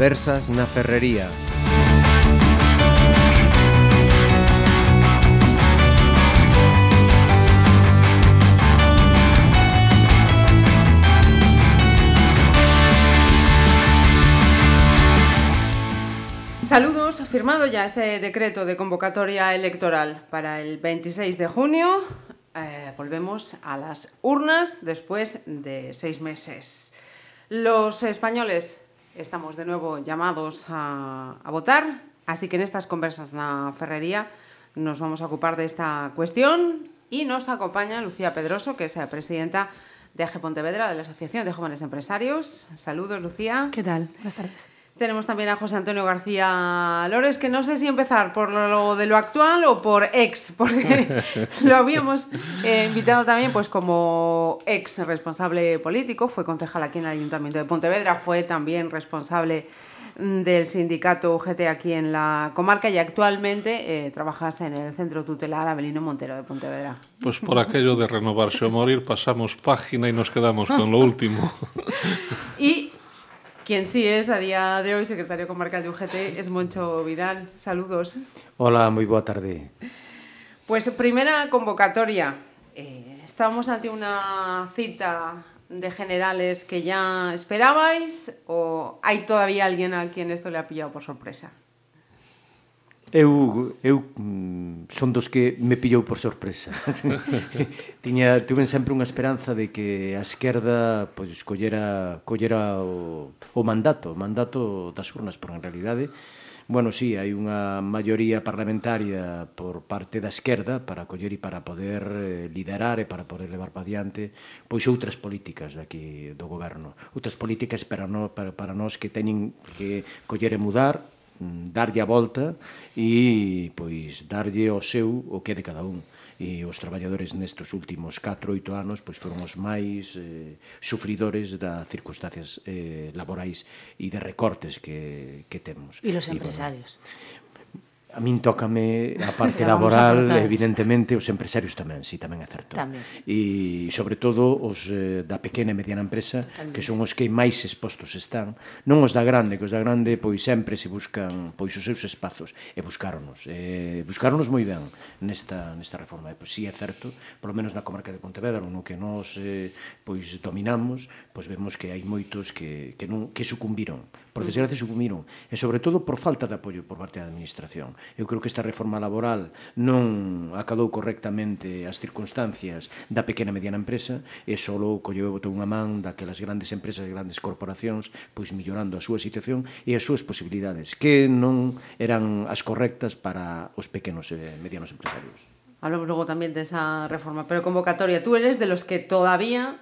Conversas na Ferrería. Saludos, firmado ya ese decreto de convocatoria electoral para el 26 de junio. Eh, volvemos a las urnas después de seis meses. Los españoles estamos de nuevo llamados a, votar, así que en estas conversas na Ferrería nos vamos a ocupar de esta cuestión y nos acompaña Lucía Pedroso, que es la presidenta de AG Pontevedra, de la Asociación de Jóvenes Empresarios. Saludos, Lucía. ¿Qué tal? Buenas tardes. Tenemos también a José Antonio García Lores, que no sé si empezar por lo de lo actual o por ex, porque lo habíamos eh, invitado también pues como ex responsable político, fue concejal aquí en el Ayuntamiento de Pontevedra, fue también responsable mm, del sindicato UGT aquí en la comarca y actualmente eh, trabajas en el Centro Tutelar Avelino Montero de Pontevedra. Pues por aquello de renovarse o morir, pasamos página y nos quedamos con lo último. Y quien sí es a día de hoy secretario comarcal de UGT es Moncho Vidal. Saludos. Hola, moi boa tarde. Pues primera convocatoria. Eh, estamos ante una cita de generales que ya esperabais o hay todavía alguien a quien esto le ha pillado por sorpresa? Eu, eu mm, son dos que me pillou por sorpresa. Tiña, tuven sempre unha esperanza de que a esquerda pois, collera, collera o, o mandato, o mandato das urnas, por en realidade Bueno, sí, hai unha maioría parlamentaria por parte da esquerda para coller e para poder eh, liderar e para poder levar para diante pois outras políticas daqui do goberno. Outras políticas para, no, para, para nós que teñen que coller e mudar Mm, darlle a volta e pois darlle o seu o que é de cada un e os traballadores nestes últimos 4 8 anos pois foron os máis eh, sufridores das circunstancias eh, laborais e de recortes que, que temos. E os empresarios. E, bueno, A min tócame a parte laboral, evidentemente, os empresarios tamén, si sí, tamén é certo. Tamén. E, sobre todo, os eh, da pequena e mediana empresa, Totalmente. que son os que máis expostos están. Non os da grande, que os da grande, pois, sempre se buscan, pois, os seus espazos. E buscáronos. E, eh, buscáronos moi ben nesta, nesta reforma. E, pois, si sí, é certo, polo menos na comarca de Pontevedra, no que nós, eh, pois, dominamos, pois, vemos que hai moitos que, que, non, que sucumbiron por desgracia sucumbiron, e sobre todo por falta de apoio por parte da administración. Eu creo que esta reforma laboral non acadou correctamente as circunstancias da pequena e mediana empresa e só colleu e botou unha man daquelas grandes empresas e grandes corporacións pois millorando a súa situación e as súas posibilidades que non eran as correctas para os pequenos e medianos empresarios. Hablamos luego también de esa reforma, pero convocatoria, tú eres de los que todavía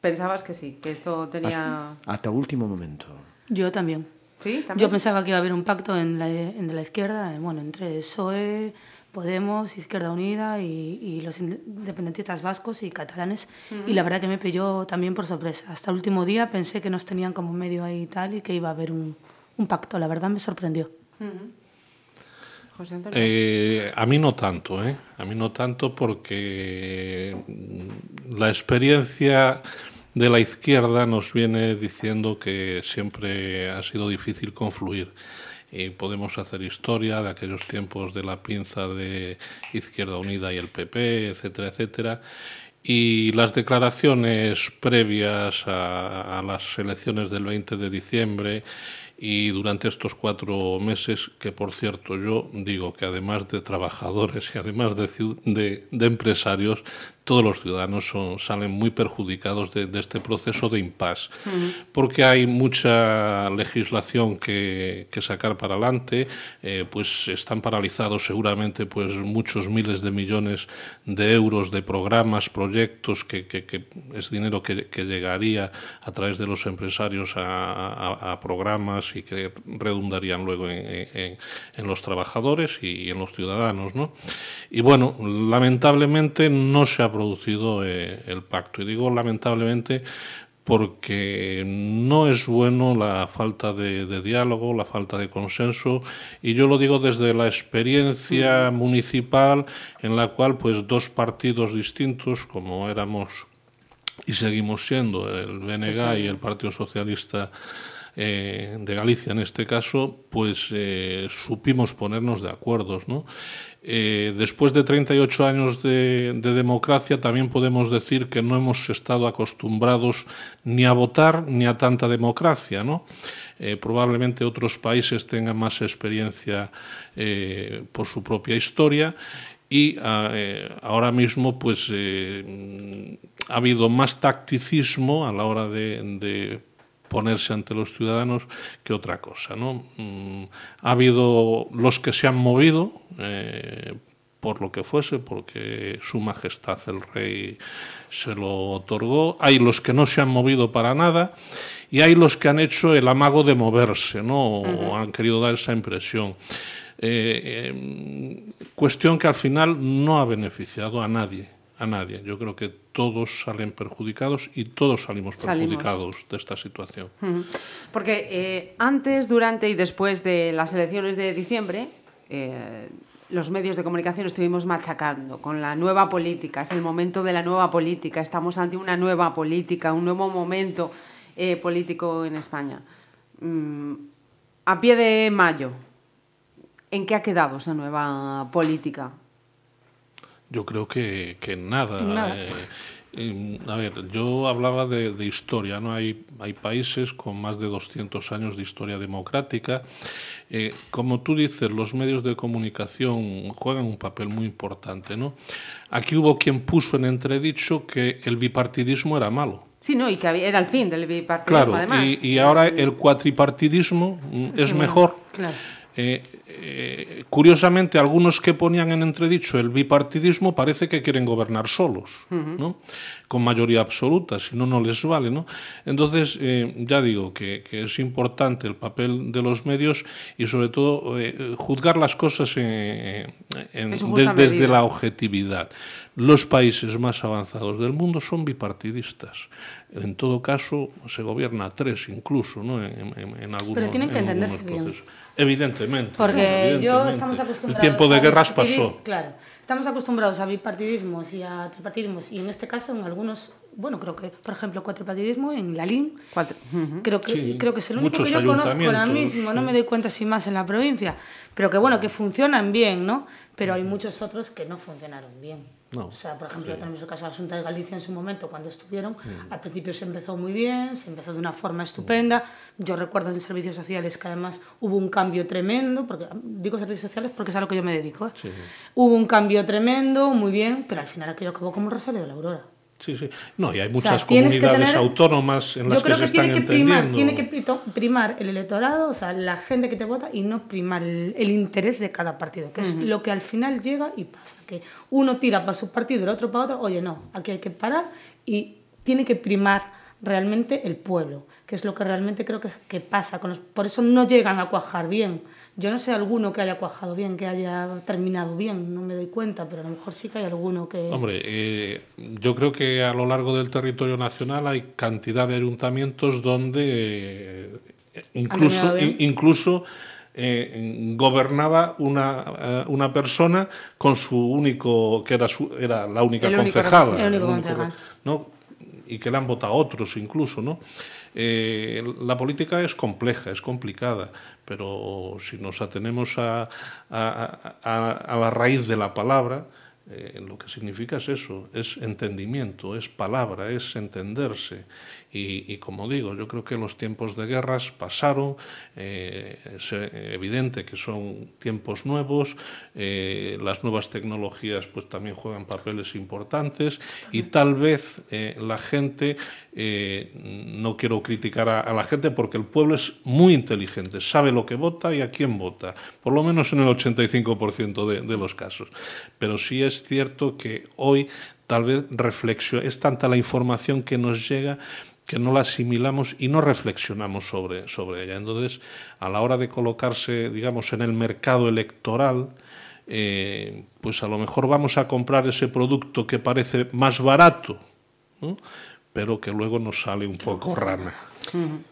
pensabas que sí, que esto tenía... Hasta, hasta último momento. Yo también. ¿Sí? ¿También? Yo pensaba que iba a haber un pacto en la, entre la izquierda, bueno, entre PSOE, Podemos, Izquierda Unida y, y los independentistas vascos y catalanes. Y la verdad que me pilló también por sorpresa. Hasta el último día pensé que nos tenían como medio ahí y tal y que iba a haber un, un pacto. La verdad me sorprendió. Ujú. José Antonio. Eh, a mí no tanto, ¿eh? A mí no tanto porque mm, la experiencia de la izquierda nos viene diciendo que siempre ha sido difícil confluir. Y podemos hacer historia de aquellos tiempos de la pinza de Izquierda Unida y el PP, etcétera, etcétera. Y las declaraciones previas a, a las elecciones del 20 de diciembre y durante estos cuatro meses, que por cierto yo digo que además de trabajadores y además de, de, de empresarios, todos los ciudadanos son, salen muy perjudicados de, de este proceso de impasse, porque hay mucha legislación que, que sacar para adelante, eh, pues están paralizados seguramente pues muchos miles de millones de euros de programas, proyectos, que, que, que es dinero que, que llegaría a través de los empresarios a, a- a programas y que redundarían luego en, en- en los trabajadores y en los ciudadanos, ¿no? Y bueno, lamentablemente no se ha producido eh, el pacto. Y digo lamentablemente porque no es bueno la falta de, de diálogo, la falta de consenso, y yo lo digo desde la experiencia municipal en la cual pues dos partidos distintos, como éramos y seguimos siendo el BNG y el Partido Socialista eh, de Galicia en este caso, pues eh, supimos ponernos de acuerdos, ¿no? Eh, después de 38 años de, de, democracia, también podemos decir que no hemos estado acostumbrados ni a votar ni a tanta democracia, ¿no? Probablemente otros países tengan más experiencia por su propia historia y ahora mismo pues ha habido más tacticismo a la hora de ponerse ante los ciudadanos que otra cosa. ¿no? Mm, ha habido los que se han movido eh, por lo que fuese, porque su majestad el rey se lo otorgó. Hay los que no se han movido para nada y hay los que han hecho el amago de moverse, ¿no? Uh -huh. o han querido dar esa impresión. Eh, eh, cuestión que al final no ha beneficiado a nadie a nadie. Yo creo que todos salen perjudicados y todos salimos perjudicados salimos. de esta situación. Porque eh, antes, durante y después de las elecciones de diciembre, eh, los medios de comunicación estuvimos machacando con la nueva política. Es el momento de la nueva política. Estamos ante una nueva política, un nuevo momento eh, político en España. Mm, a pie de mayo, ¿en qué ha quedado esa nueva política? Yo creo que, que nada. nada. Eh, eh, a ver, yo hablaba de, de, historia, ¿no? Hay, hay países con más de 200 años de historia democrática. Eh, como tú dices, los medios de comunicación juegan un papel muy importante, ¿no? Aquí hubo quien puso en entredicho que el bipartidismo era malo. Sí, no, y que había, era el fin del bipartidismo, claro, además. Y, y ahora el cuatripartidismo mm, es mejor. Claro. Eh, eh, curiosamente, algunos que ponían en entredicho el bipartidismo parece que quieren gobernar solos, uh -huh. ¿no? con mayoría absoluta, si no, no les vale. ¿no? Entonces, eh, ya digo que, que, es importante el papel de los medios y, sobre todo, juzgar las cosas en, en, de, desde la objetividad. Los países más avanzados del mundo son bipartidistas. En todo caso, se gobierna a tres incluso, ¿no? en, en algunos Pero tienen que entenderse bien. Evidentemente. Porque evidentemente. yo estamos acostumbrados. El tiempo de guerras pasó. Claro. Estamos acostumbrados a bipartidismos y a tripartidismos y en este caso en algunos, bueno, creo que, por ejemplo, cuatripartidismo en la LIN, Cuatro. Uh -huh. creo, que, sí, creo que es el único que yo conozco ahora mismo, no me doy cuenta si más en la provincia, pero que bueno, que funcionan bien, ¿no? Pero hay muchos otros que no funcionaron bien. No, o sea, por ejemplo, sí. tenemos el caso de la Junta de Galicia en su momento, cuando estuvieron, mm. al principio se empezó muy bien, se empezó de una forma estupenda. Mm. Yo recuerdo en servicios sociales que además hubo un cambio tremendo, porque digo servicios sociales porque es a lo que yo me dedico. ¿eh? Sí. Hubo un cambio tremendo, muy bien, pero al final aquello acabó como Rosario de la Aurora. Sí, sí. No, y hay muchas o sea, comunidades tener, autónomas en las yo creo que, que, se tiene están que primar. Tiene que primar el electorado, o sea, la gente que te vota y no primar el, el interés de cada partido, que uh -huh. es lo que al final llega y pasa. Que uno tira para su partido, el otro para otro. Oye, no, aquí hay que parar y tiene que primar realmente el pueblo, que es lo que realmente creo que, que pasa. Con los, por eso no llegan a cuajar bien. Yo no sé alguno que haya cuajado bien, que haya terminado bien, no me doy cuenta, pero a lo mejor sí que hay alguno que... Hombre, eh, yo creo que a lo largo del territorio nacional hay cantidad de ayuntamientos donde eh, incluso, in, incluso eh, gobernaba una, una persona con su único, que era, su, era la única el concejala. Único, el único concejal. ¿no? Y que le han votado otros incluso, ¿no? Eh, la política es compleja, es complicada, pero si nos atenemos a, a, a, la raíz de la palabra, eh, lo que significa es eso, es entendimiento, es palabra, es entenderse. Y, y, como digo, yo creo que los tiempos de guerras pasaron, eh, es evidente que son tiempos nuevos, eh, las nuevas tecnologías pues también juegan papeles importantes y tal vez eh, la gente, no quiero criticar a, a, la gente porque el pueblo es muy inteligente, sabe lo que vota y a quién vota, por lo menos en el 85% de, de los casos. Pero sí es cierto que hoy tal vez reflexión, es tanta la información que nos llega que no la asimilamos y no reflexionamos sobre, sobre ella. Entonces, a la hora de colocarse, digamos, en el mercado electoral, eh, pues a lo mejor vamos a comprar ese producto que parece más barato, ¿no? pero que luego nos sale un pouco rana.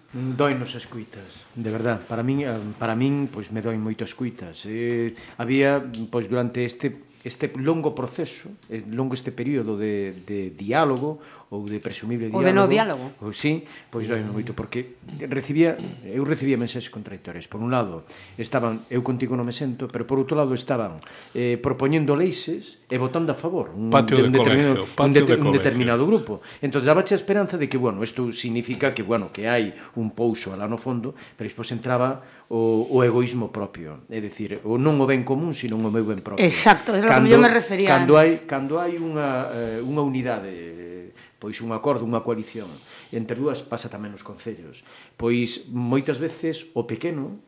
Doi nos escuitas, de verdad. Para min, para min pois me doi moito escuitas. Eh, había, pois durante este este longo proceso, eh, longo este período de, de diálogo, ou de presumible diálogo. Ou de no diálogo. Ou, sí, pois doi moito, porque recibía, eu recibía mensaxes contradictorias. Por un lado, estaban, eu contigo non me sento, pero por outro lado estaban eh, propoñendo leixes e votando a favor un, patio de, un, de determinado, colegio, patio un, de, de un determinado grupo. Entón, dabache a esperanza de que, bueno, isto significa que, bueno, que hai un pouso alá no fondo, pero despois entraba o, o egoísmo propio. É dicir, o non o ben común, sino o meu ben propio. Exacto, é o que eu me refería. Cando hai, cando hai unha, eh, unha unidade pois un acordo, unha coalición entre dúas pasa tamén nos concellos. Pois moitas veces o pequeno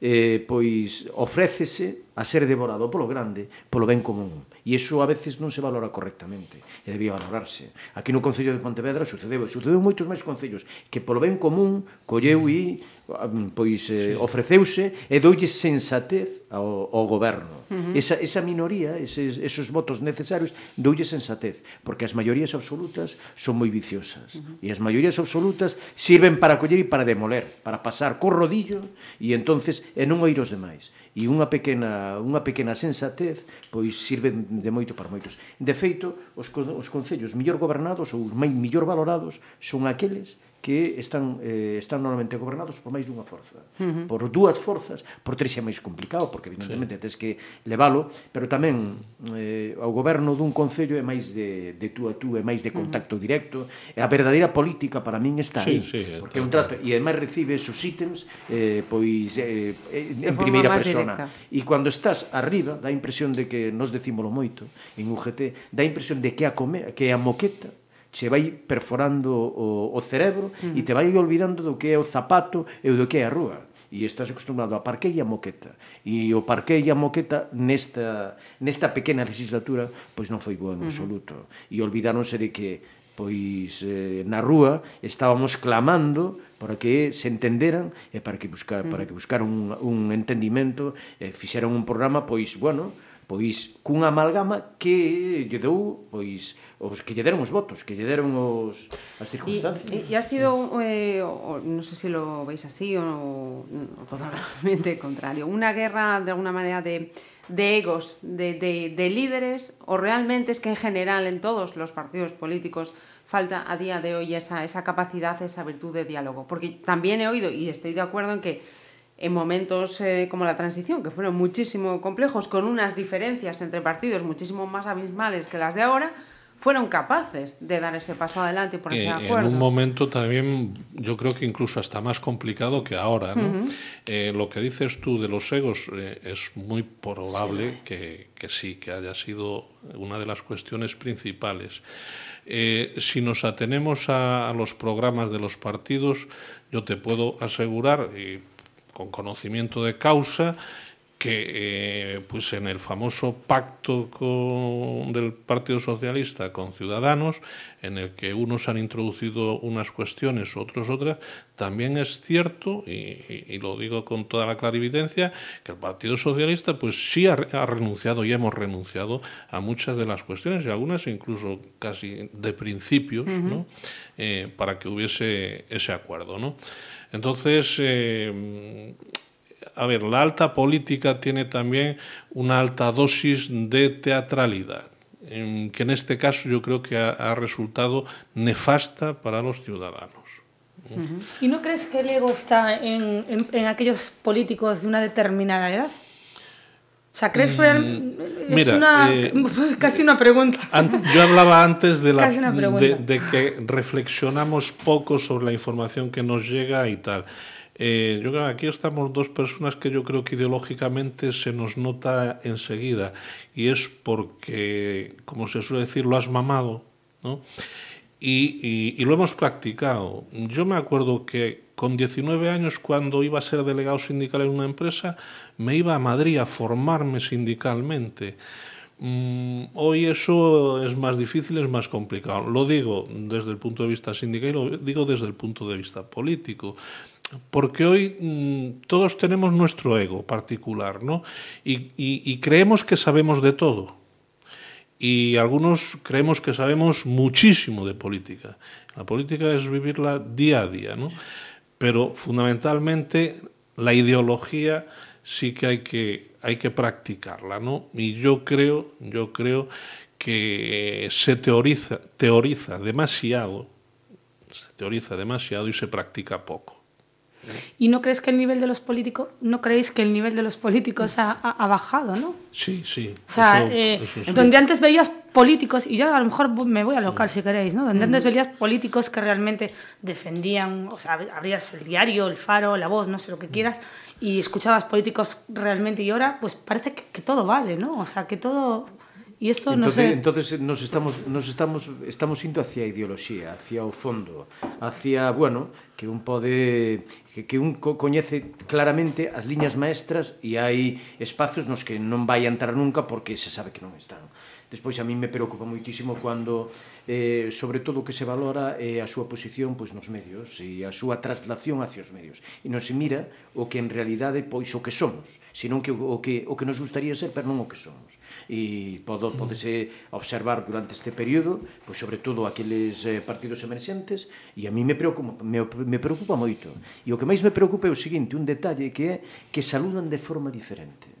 eh, pois ofrécese a ser devorado polo grande, polo ben común. E iso a veces non se valora correctamente, e debía valorarse. Aquí no Concello de Pontevedra sucedeu, sucedeu moitos máis concellos que polo ben común colleu mm. e pois eh, sí. ofreceuse e doulle sensatez ao, ao goberno. Uh -huh. Esa, esa minoría, eses, esos votos necesarios, doulle sensatez, porque as maiorías absolutas son moi viciosas. Uh -huh. E as maiorías absolutas sirven para coller e para demoler, para pasar co rodillo e entonces e non oír os demais. E unha pequena, unha pequena sensatez pois sirven de moito para moitos. De feito, os, os concellos mellor gobernados ou mellor valorados son aqueles que están, eh, están normalmente gobernados por máis dunha forza. Uh -huh. Por dúas forzas, por tres é máis complicado, porque evidentemente sí. tens que levalo, pero tamén eh, o goberno dun concello é máis de, de tú a tú, é máis de contacto uh -huh. directo. A verdadeira política para min está sí, aí, sí, porque é un trato, e ademais recibes os ítems eh, pois eh, eh en primeira persona. Directa. E cando estás arriba, dá a impresión de que nos decímolo moito en UGT, dá a impresión de que a come, que a moqueta che vai perforando o, o cerebro uh -huh. e te vai olvidando do que é o zapato e do que é a rúa e estás acostumado a parque e a moqueta. E o parque e a moqueta nesta, nesta pequena legislatura pois non foi boa en absoluto. Uh -huh. E olvidáronse de que pois eh, na rúa estábamos clamando para que se entenderan e para que buscar para que buscaron un, un entendimento, eh, fixeron un programa pois bueno, pois cunha amalgama que lle dou pois os que lle deron os votos, que lle deron os as circunstancias. E, e ha sido eh, o, non sei se lo veis así o, o totalmente contrario, unha guerra de alguna manera de de egos, de, de, de líderes, o realmente es que en general en todos los partidos políticos falta a día de hoy esa, esa capacidad, esa virtud de diálogo. Porque también he oído, y estoy de acuerdo en que en momentos eh, como la transición, que fueron muchísimo complejos, con unas diferencias entre partidos muchísimo más abismales que las de ahora, fueron capaces de dar ese paso adelante y ponerse de acuerdo. En un momento también, yo creo que incluso hasta más complicado que ahora. ¿no? Uh -huh. eh, lo que dices tú de los egos eh, es muy probable sí. Que, que sí, que haya sido una de las cuestiones principales. Eh, si nos atenemos a, a los programas de los partidos, yo te puedo asegurar, y con conocimiento de causa que eh, pues en el famoso pacto con, del Partido Socialista con Ciudadanos, en el que unos han introducido unas cuestiones, otros otras, también es cierto, y, y, y lo digo con toda la clarividencia, que el Partido Socialista pues sí ha, ha, renunciado y hemos renunciado a muchas de las cuestiones y algunas incluso casi de principios, uh -huh. ¿no? eh, para que hubiese ese acuerdo, ¿no? Entonces, eh, a ver, la alta política tiene también una alta dosis de teatralidad, que en este caso yo creo que ha, resultado nefasta para los ciudadanos. ¿Y no crees que el ego está en, aquellos políticos de una determinada edad? O sea, ¿crees mm, es mira, una, eh, casi una pregunta? Yo hablaba antes de, la, de, de que reflexionamos poco sobre la información que nos llega y tal. Eh, yo creo que aquí estamos dos personas que yo creo que ideológicamente se nos nota enseguida y es porque, como se suele decir, lo has mamado, ¿no? Y, y, y lo hemos practicado. Yo me acuerdo que con 19 años, cuando iba a ser delegado sindical en una empresa, me iba a Madrid a formarme sindicalmente. Mm, hoy eso es más difícil, es más complicado. Lo digo desde el punto de vista sindical y lo digo desde el punto de vista político porque hoy mmm, todos tenemos nuestro ego particular, ¿no? Y, creemos que sabemos de todo. Y algunos creemos que sabemos muchísimo de política. La política es vivirla día a día, ¿no? Pero fundamentalmente la ideología sí que hay que hay que practicarla, ¿no? Y yo creo, yo creo que se teoriza, teoriza demasiado, se teoriza demasiado y se practica poco. ¿Y no crees que el nivel de los políticos, no creéis que el nivel de los políticos ha, ha, ha bajado, no? Sí, sí. O sea, eso- eh, eso sí. donde antes veías políticos, y yo a lo mejor me voy al local si queréis, ¿no? Donde antes veías políticos que realmente defendían, o sea, abrías el diario, el faro, la voz, no sé lo que quieras, y escuchabas políticos realmente, y ahora pues parece que, que todo vale, ¿no? O sea, que todo... E isto non sei... Entonces nos estamos nos estamos estamos indo hacia a ideoloxía, hacia o fondo, hacia, bueno, que un pode que, que un co coñece claramente as liñas maestras e hai espazos nos que non vai a entrar nunca porque se sabe que non están. Despois a mí me preocupa moitísimo cando eh, sobre todo o que se valora é eh, a súa posición pois nos medios e a súa traslación hacia os medios. E non se mira o que en realidade pois o que somos, senón que o que o que nos gustaría ser, pero non o que somos e podo, podese observar durante este período, pois sobre todo aqueles eh, partidos emerxentes, e a mí me preocupa, me, me preocupa moito. E o que máis me preocupa é o seguinte, un detalle que é que saludan de forma diferente.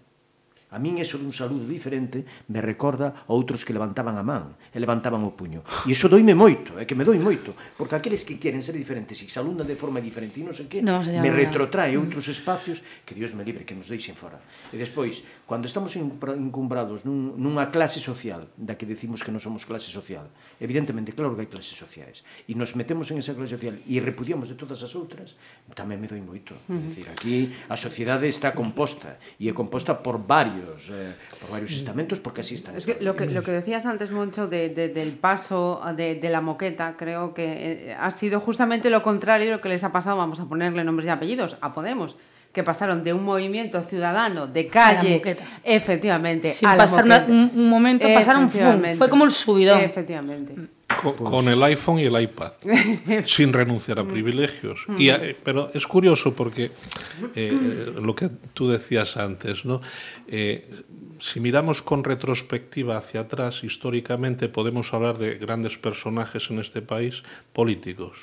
A min eso dun saludo diferente me recorda a outros que levantaban a man e levantaban o puño. E iso doime moito, é que me doi moito, porque aqueles que queren ser diferentes e saludan de forma diferente e non sei que, no, me retrotrae a outros espacios que Dios me libre, que nos deixen fora. E despois, Cando estamos encumbrados nun, nunha clase social, da que decimos que non somos clase social, evidentemente, claro que hai clases sociais, e nos metemos en esa clase social e repudiamos de todas as outras, tamén me doi moito. Uh -huh. É dicir, aquí a sociedade está composta, e é composta por varios, eh, por varios estamentos, porque así está. Es que lo, que lo que decías antes, Moncho, de, de, del paso de, de la moqueta, creo que eh, ha sido justamente lo contrario lo que les ha pasado, vamos a ponerle nombres y apellidos, a Podemos. Que pasaron de un movimiento ciudadano de calle, efectivamente, Sin a la pasar un- un momento, pasaron, ¡fum! Efectivamente. Fue como el subidón. Efectivamente. Con, con el iPhone y el iPad, sin renunciar a privilegios. Y, eh, pero es curioso porque eh, lo que tú decías antes, ¿no? Eh, si miramos con retrospectiva hacia atrás, históricamente podemos hablar de grandes personajes en este país políticos.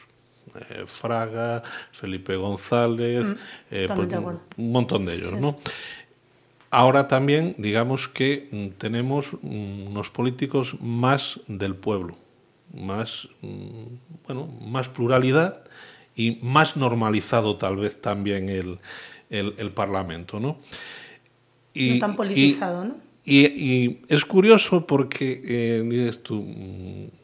Eh, Fraga, Felipe González, eh, totalmente pues, un montón de ellos, ¿no? Ahora también, digamos que mm, tenemos mm, unos políticos más del pueblo, más, mm, bueno, más pluralidad y más normalizado tal vez también el, el, el Parlamento, ¿no? No tan politizado, ¿no? Y, y es curioso porque, eh, dices tú, mm,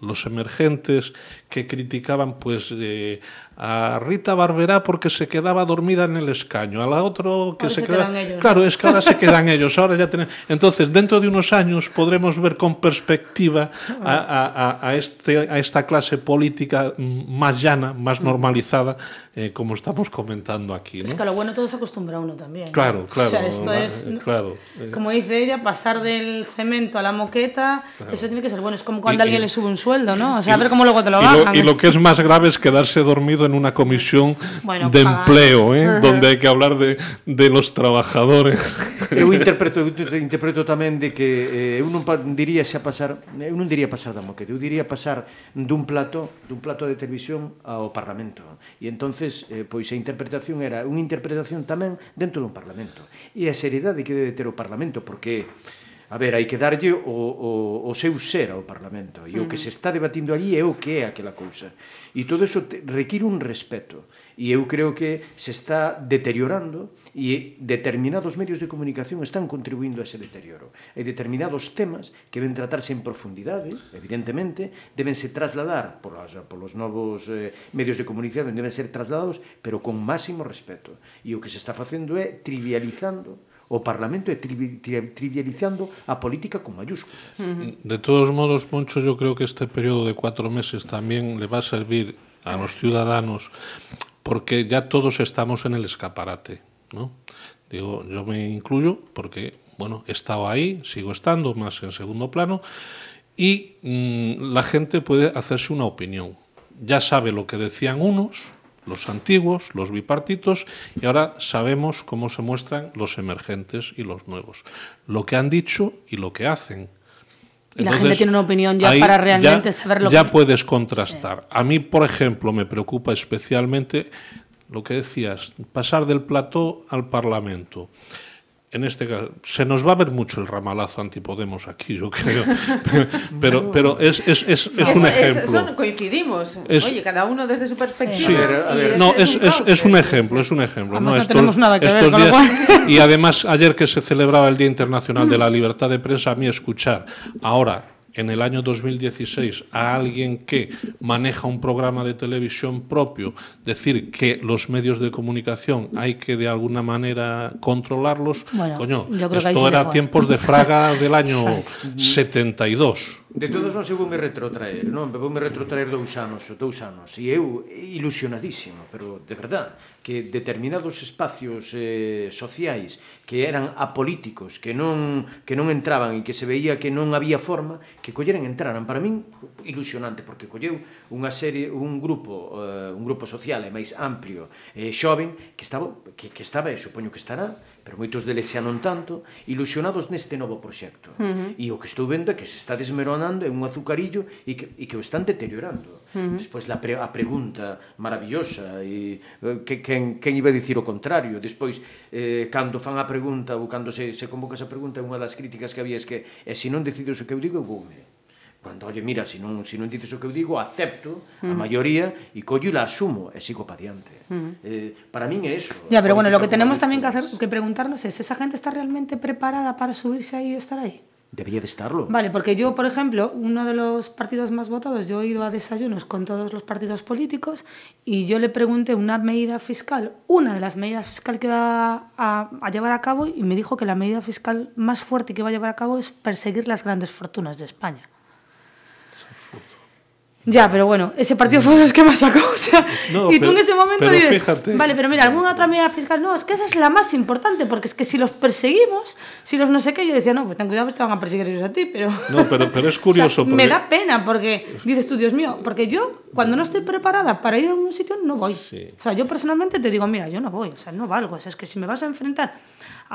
los emergentes que criticaban pues eh, a Rita Barberá porque se quedaba dormida en el escaño, a la otro que Ahora se, se queda... quedan ellos. Claro, es que ahora se quedan ellos, ahora ya tenemos... Entonces, dentro de unos años podremos ver con perspectiva a, a- a- a este, a esta clase política mm, más llana, más normalizada, eh, como estamos comentando aquí. Es ¿no? que a lo bueno todo se acostumbra uno también. Claro, claro. O sea, esto eh, es, claro. como dice ella, pasar del cemento a la moqueta, eso tiene que ser bueno. Es como cuando Y- alguien le sube un sueldo, ¿no? O sea, y, a ver cómo luego te lo bajan. Y lo, y lo, que es más grave es quedarse dormido en una comisión bueno, de pagado. empleo, ¿eh? donde hay que hablar de, de los trabajadores. Eu interpreto, eu interpreto tamén de que eh, eu non diría xa pasar, eh, eu non diría pasar da moquete, eu diría pasar dun plato, dun plato de televisión ao Parlamento. E entonces, eh, pois a interpretación era unha interpretación tamén dentro dun Parlamento. E a seriedade que debe ter o Parlamento, porque a ver, hai que darlle o, o, o seu ser ao Parlamento e uh -huh. o que mm. se está debatindo allí é o que é aquela cousa e todo eso te, require un respeto e eu creo que se está deteriorando e determinados medios de comunicación están contribuindo a ese deterioro. Hai determinados temas que deben tratarse en profundidade, evidentemente, debense trasladar polos, polos novos eh, medios de comunicación, deben ser trasladados, pero con máximo respeto. E o que se está facendo é trivializando o Parlamento e tri tri trivializando a política con mayúsculas. Uh -huh. De todos modos, Moncho, yo creo que este periodo de cuatro meses también le va a servir a los ciudadanos porque ya todos estamos en el escaparate, ¿no? Digo, yo me incluyo porque, bueno, he estado ahí, sigo estando más en segundo plano y mmm, la gente puede hacerse una opinión. Ya sabe lo que decían unos, los antiguos, los bipartitos, y ahora sabemos cómo se muestran los emergentes y los nuevos. Lo que han dicho y lo que hacen. Y la gente tiene una opinión ya para realmente saber lo ya que- puedes contrastar. A mí, por ejemplo, me preocupa especialmente lo que decías, pasar del plató al Parlamento. En este caso, se nos va a ver mucho el ramalazo antipodemos aquí, yo creo. pero, pero es, es, es, es un ejemplo. son, coincidimos. Oye, cada uno desde su perspectiva. Sí, a ver, no, es, es, es, un ejemplo, es un ejemplo. no, no estos, tenemos nada que estos ver, días, con Y además, ayer que se celebraba el Día Internacional de la Libertad de Prensa, a mí escuchar ahora en el año 2016 a alguien que maneja un programa de televisión propio decir que los medios de comunicación hay que de alguna manera controlarlos, bueno, coño, esto era tiempos de Fraga del año 72. De todos nós eu vou me retrotraer, non? Vou me retrotraer dous anos, dous anos, e eu ilusionadísimo, pero de verdad, que determinados espacios eh, sociais que eran apolíticos, que non, que non entraban e que se veía que non había forma, que colleran entraran. Para min, ilusionante, porque colleu unha serie, un grupo, eh, un grupo social e máis amplio eh, xoven que estaba, que, que estaba e supoño que estará pero moitos deles xa non tanto, ilusionados neste novo proxecto. Uh -huh. E o que estou vendo é que se está desmeronando é un azucarillo e que, e que o están deteriorando. Uh -huh. Despois la pre, a pregunta maravillosa e eh, que, quen, quen iba a dicir o contrario. Despois, eh, cando fan a pregunta ou cando se, se convoca esa pregunta, unha das críticas que había é que eh, e se non decides o que eu digo, eu voume. Cando, oye, mira, se non, se non dices o que eu digo, acepto uh -huh. a maioría e collo la asumo e sigo pa diante. Uh -huh. eh, para min é eso. Ya, pero bueno, lo que tenemos tamén que hacer, que preguntarnos es, ¿esa gente está realmente preparada para subirse ahí y estar ahí? Debería de estarlo. Vale, porque yo, por ejemplo, uno de los partidos más votados, yo he ido a desayunos con todos los partidos políticos y yo le pregunté una medida fiscal, una de las medidas fiscales que va a, a, llevar a cabo y me dijo que la medida fiscal más fuerte que va a llevar a cabo es perseguir las grandes fortunas de España. Ya, pero bueno, ese partido fue los que más sacó. O sea, no, y pero, tú en ese momento pero dices, fíjate. vale, pero mira, alguna otra medida fiscal, no, es que esa es la más importante, porque es que si los perseguimos, si los no sé qué, yo decía, no, pues ten cuidado, pues te van a perseguir ellos a ti, pero... No, pero, pero es curioso. o sea, porque... Me da pena, porque dices tú, Dios mío, porque yo, cuando no estoy preparada para ir a un sitio, no voy. Sí. O sea, yo personalmente te digo, mira, yo no voy, o sea, no valgo, o sea, es que si me vas a enfrentar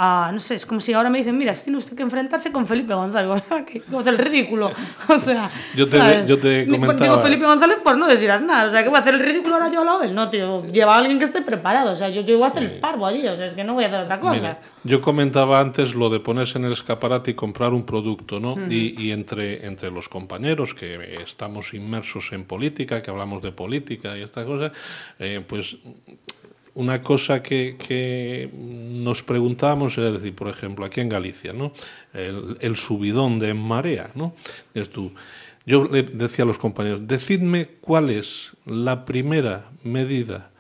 a, no sé, es como si ahora me dicen, mira, tiene usted que enfrentarse con Felipe González, que hace el ridículo. O sea, yo te, ¿sabes? yo te comentaba... Digo Felipe González por no decir nada, o sea, que voy a hacer el ridículo ahora yo al lado de él, no, tío, lleva a alguien que esté preparado, o sea, yo, yo voy a hacer sí. el parvo allí, o sea, es que no voy a hacer otra cosa. Mira, yo comentaba antes lo de ponerse en el escaparate y comprar un producto, ¿no? Uh -huh. y, y entre, entre los compañeros que estamos inmersos en política, que hablamos de política y estas cosas, eh, pues una cosa que, que, nos preguntábamos era decir, por ejemplo, aquí en Galicia, ¿no? El, subidón de marea, ¿no? Es yo le decía a los compañeros, decidme cuál es la primera medida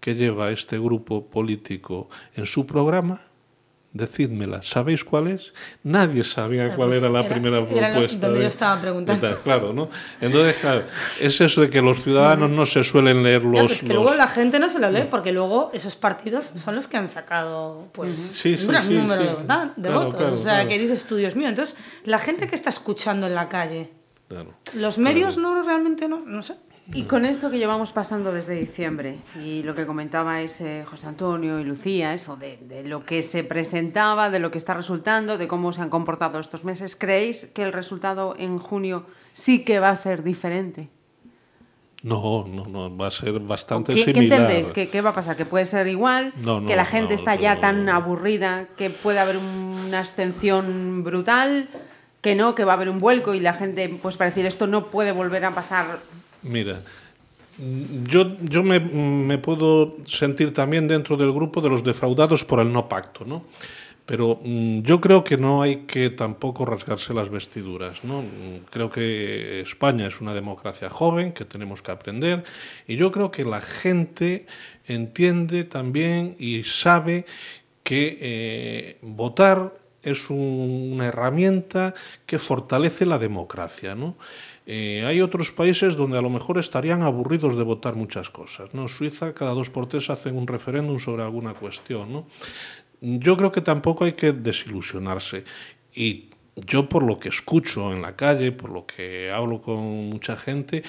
que lleva este grupo político en su programa Decídmela, ¿sabéis cuál es? Nadie sabía cuál pues era la era, primera era propuesta. donde de, yo estaba preguntando. claro, ¿no? Entonces, claro, es eso de que los ciudadanos no se suelen leer los... Pues que los... luego la gente no se lo lee, porque luego esos partidos son los que han sacado pues, sí, sí, un gran sí, número de, de Claro, votos. claro, o sea, que dices tú, Dios mío. Entonces, la gente que está escuchando en la calle, los medios no realmente no, no sé. Y con esto que llevamos pasando desde diciembre y lo que comentabais eh, José Antonio y Lucía, eso de, de, lo que se presentaba, de lo que está resultando, de cómo se han comportado estos meses, ¿creéis que el resultado en junio sí que va a ser diferente? No, no, no, va a ser bastante ¿Qué, ¿qué similar. entendéis? ¿Qué, ¿Qué va a pasar? ¿Que puede ser igual? No, no, ¿Que la gente no, está ya tan aburrida que puede haber una abstención brutal? ¿Que no? ¿Que va a haber un vuelco y la gente, pues para decir esto no puede volver a pasar Mira, yo, yo me, me puedo sentir también dentro del grupo de los defraudados por el no pacto, ¿no? Pero mm, yo creo que no hay que tampoco rasgarse las vestiduras, ¿no? Mm, Creo que España es una democracia joven, que tenemos que aprender, y yo creo que la gente entiende también y sabe que eh, votar es un- una herramienta que fortalece la democracia, ¿no? Eh, hay otros países donde a lo mejor estarían aburridos de votar muchas cosas, ¿no? Suiza cada dos por tres hacen un referéndum sobre alguna cuestión, ¿no? Yo creo que tampoco hay que desilusionarse y yo por lo que escucho en la calle, por lo que hablo con mucha gente,